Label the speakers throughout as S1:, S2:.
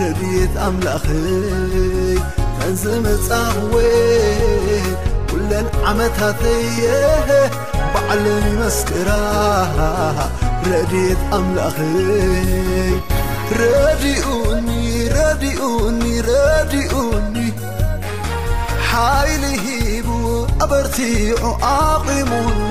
S1: ረድيት ኣلأይ መዘመፃ كلን ዓመትተየ بዕል መስكራ ረድيት ኣلأይ ረኡኒ ረዲኡኒ ረኡኒ ሓይل ሂቡ ኣበርቲع ኣقሙኒ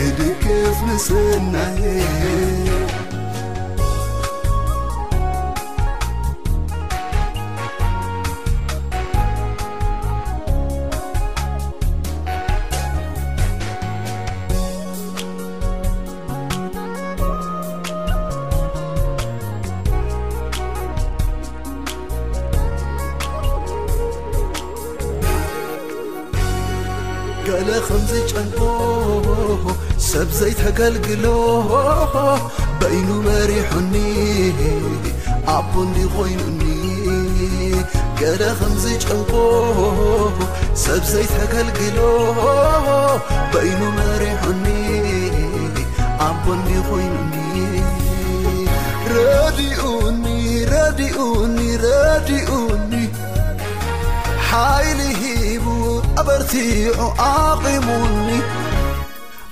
S1: د كفمسنه ሪ ጨዘይ ሪኡኡ ኡ ሂ ኣበቲዑ عقሙن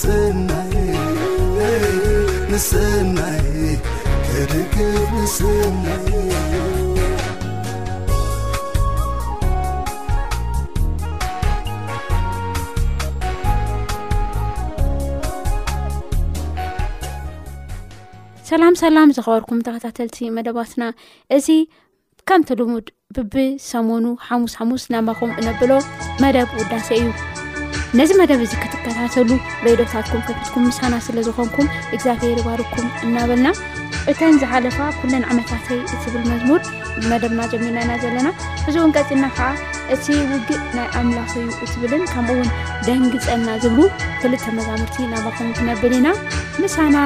S2: ሰላም ሰላም ዝኸበርኩም ተኸታተልቲ መደባትና እዚ ከምቲ ልሙድ ብብ ሰሞኑ ሓሙስ ሓሙስ ናማኹም እነብሎ መደብ ውዳሴ እዩ ነዚ መደብ እዚ ክትከሳተሉ ቤዶታትኩም ከፊትኩም ምሳና ስለዝኾንኩም እግዚኣብሄር ይባርኩም እናበልና እተን ዝሓለፋ ኩለን ዓመታተይ ትብል መዝሙር መደብና ጀሚርናኢና ዘለና ሕዚ እውን ቀፂና ከዓ እቲ ውግእ ናይ ኣምላኽዩ ትብልን ከምኡውን ደንግፀና ዝብሉ ክልተ መዛምርቲ ናባከም ትነብል ኢና ምሳና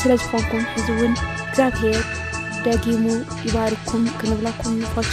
S2: ስለዝኮንኩም ሕዚእውን እግዚኣብሄር ደጊሙ ይባርኩም ክንብለኩም ይኮሱ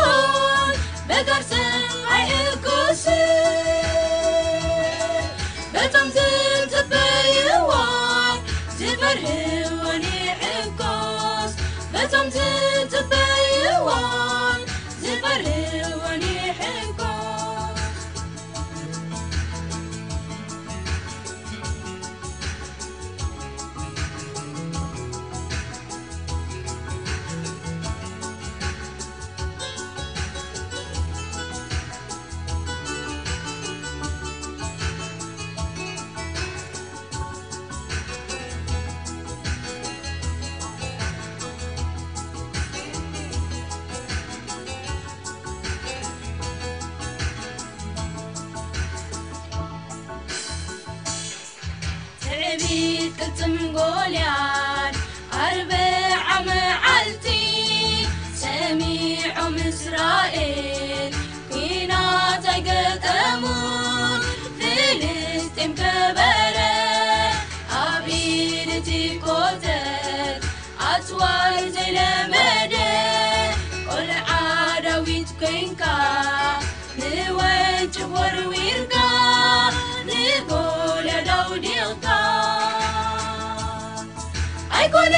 S3: ولين ربع معلتي سميعمسرائيل كينتقتم فلست بر بيرتكت اولم كل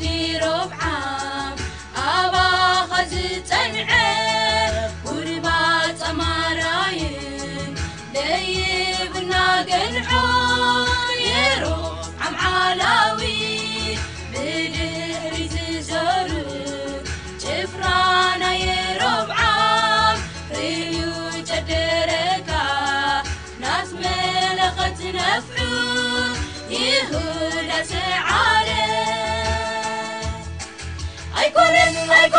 S3: درب ኣባኻزنع ورب مرين ليبنገنع የر عمعلዊ ብድሪ ዝزر شفራنየሮبعم رዩ ج درك نت መلኸتنفع ه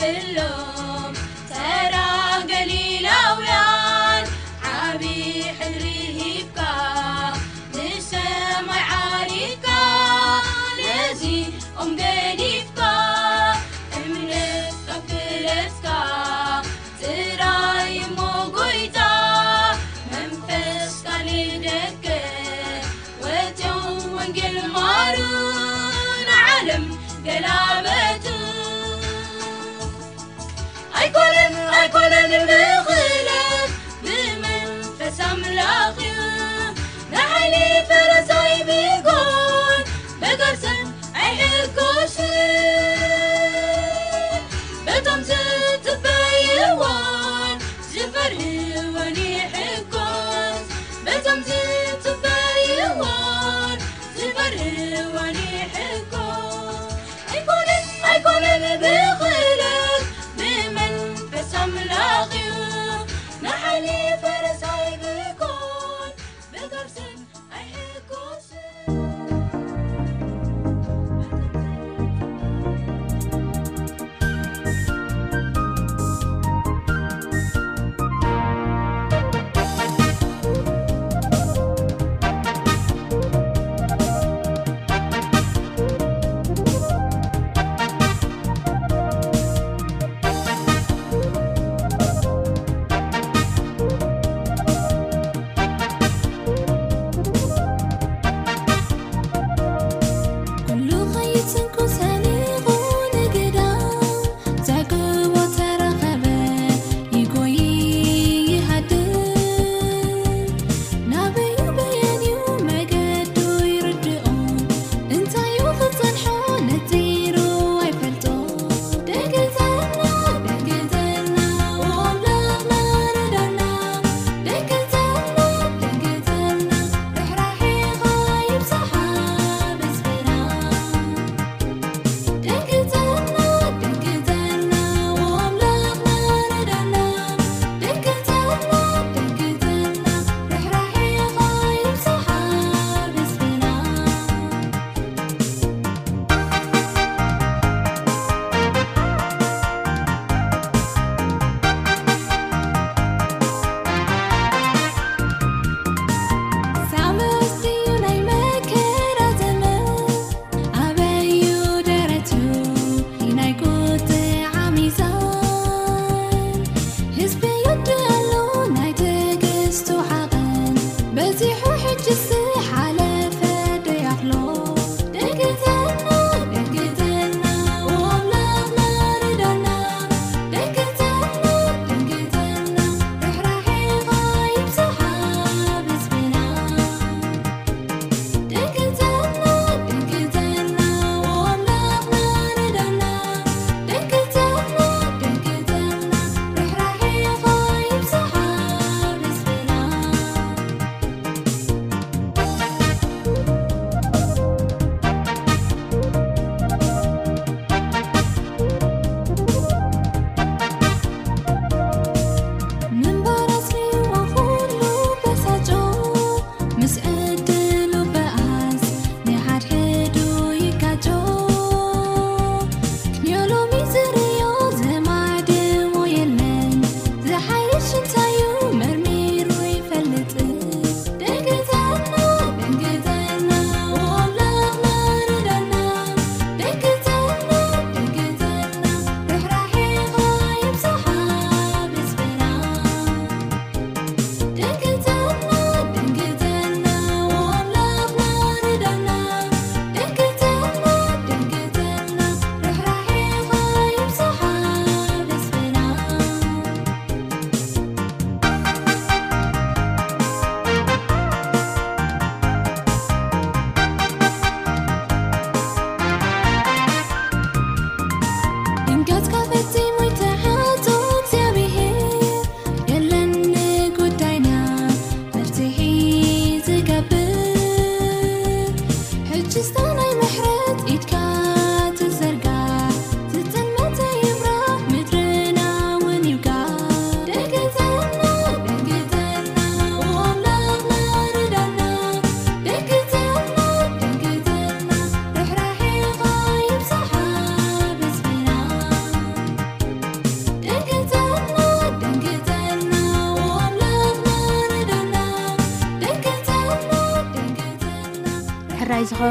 S3: لم تر قليلةوي عبي حرهيبك نشمعريكة لجي مجنيفك امنفلسك تريمقيتة منفسكلك وتوقلمرنعلم قللم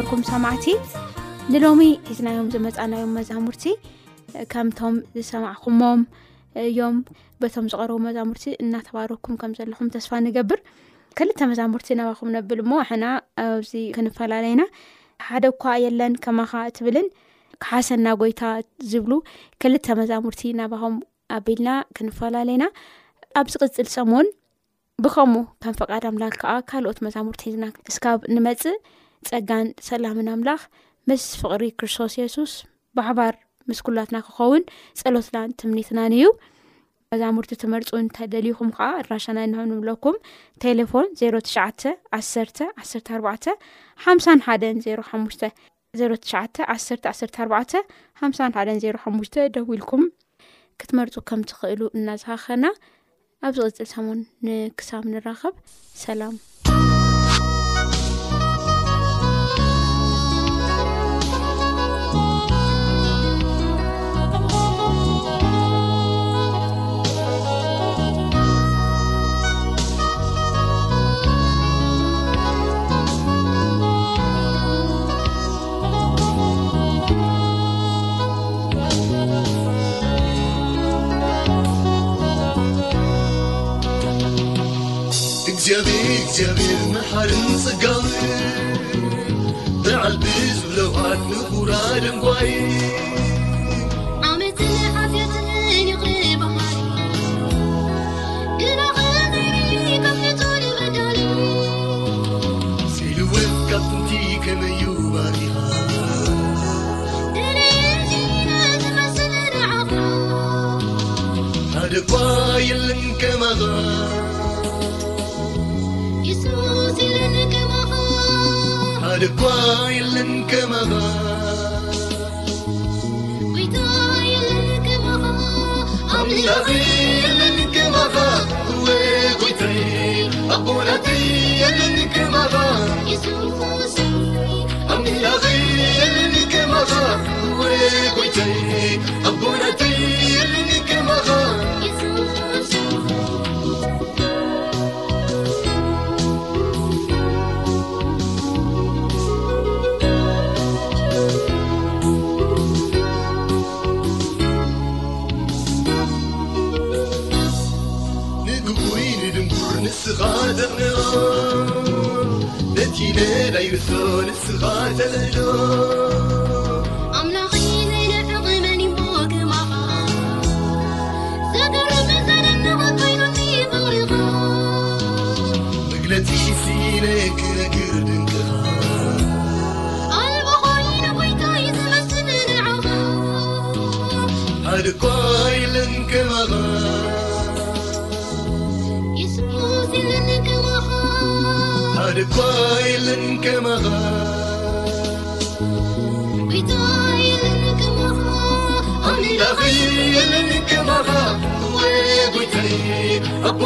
S2: ኩም ሰማዕት ንሎሚ ሒዝናዮም ዝመፃናዮም መዛሙርቲ ከምቶም ዝሰማዕኹሞም እዮም በቶም ዝቀርቡ መዛሙርቲ እናተባረኩም ከምዘለኹም ተስፋ ንገብር ክልተ መዛሙርቲ ናባኹም ነብል ሕና ኣዚ ክንፈላለዩና ሓደ ኳ የለን ከማካ እትብልን ክሓሰና ጎይታ ዝብሉ ክልተ መዛሙርቲ ናባኹም ኣቢልና ክንፈላለዩና ኣብ ዝቅፅል ሰሙን ብከምኡ ከም ፈቃድምላ ከዓ ካልኦት መዛሙርቲ ሒዝና ስብ ንመፅእ ፀጋን ሰላምን ኣምላኽ ምስ ፍቅሪ ክርስቶስ የሱስ ባሕባር ምስኩላትና ክኸውን ፀሎትናን ትምኒትናንእዩ መዛሙርቲ ትመርፁ እንታይ ደልይኹም ከዓ ኣድራሻና ናሃብንምለኩም ቴሌፎን ዜሮ ትሽዓተ ዓ ዓኣባ ሓ ሓ ዜ ሓሙሽ ዜት 1ኣ ሓ ሓ ዜሓሙሽተ ደው ኢልኩም ክትመርፁ ከም ትኽእሉ እናዝሃኸና ኣብ ዚቅፅል ሰሞን ንክሳብ ንራኸብ ሰላም
S4: يبيت يبيل محرنصقو بعلبيج بلعنبرالوي اسغات الجو بطاي لنكمغ ن ت لكم و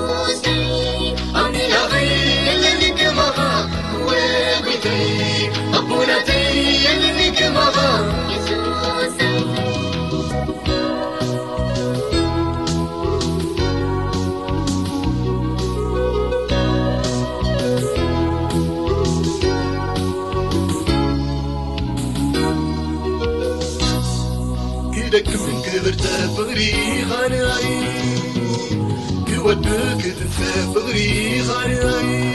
S4: تفغر ون كف فغرغ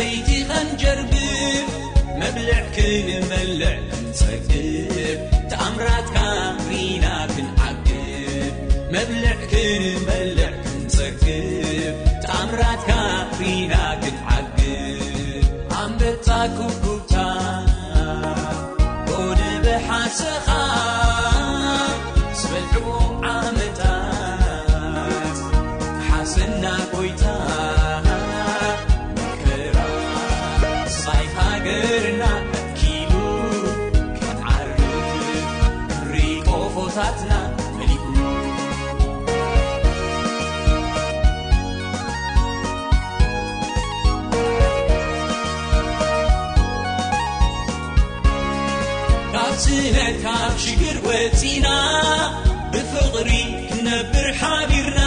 S5: تمتكن متكن حبرن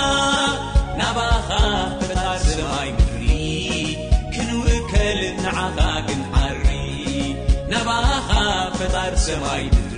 S5: نب فري مድ كنوكلنع كن حر نب فطري ي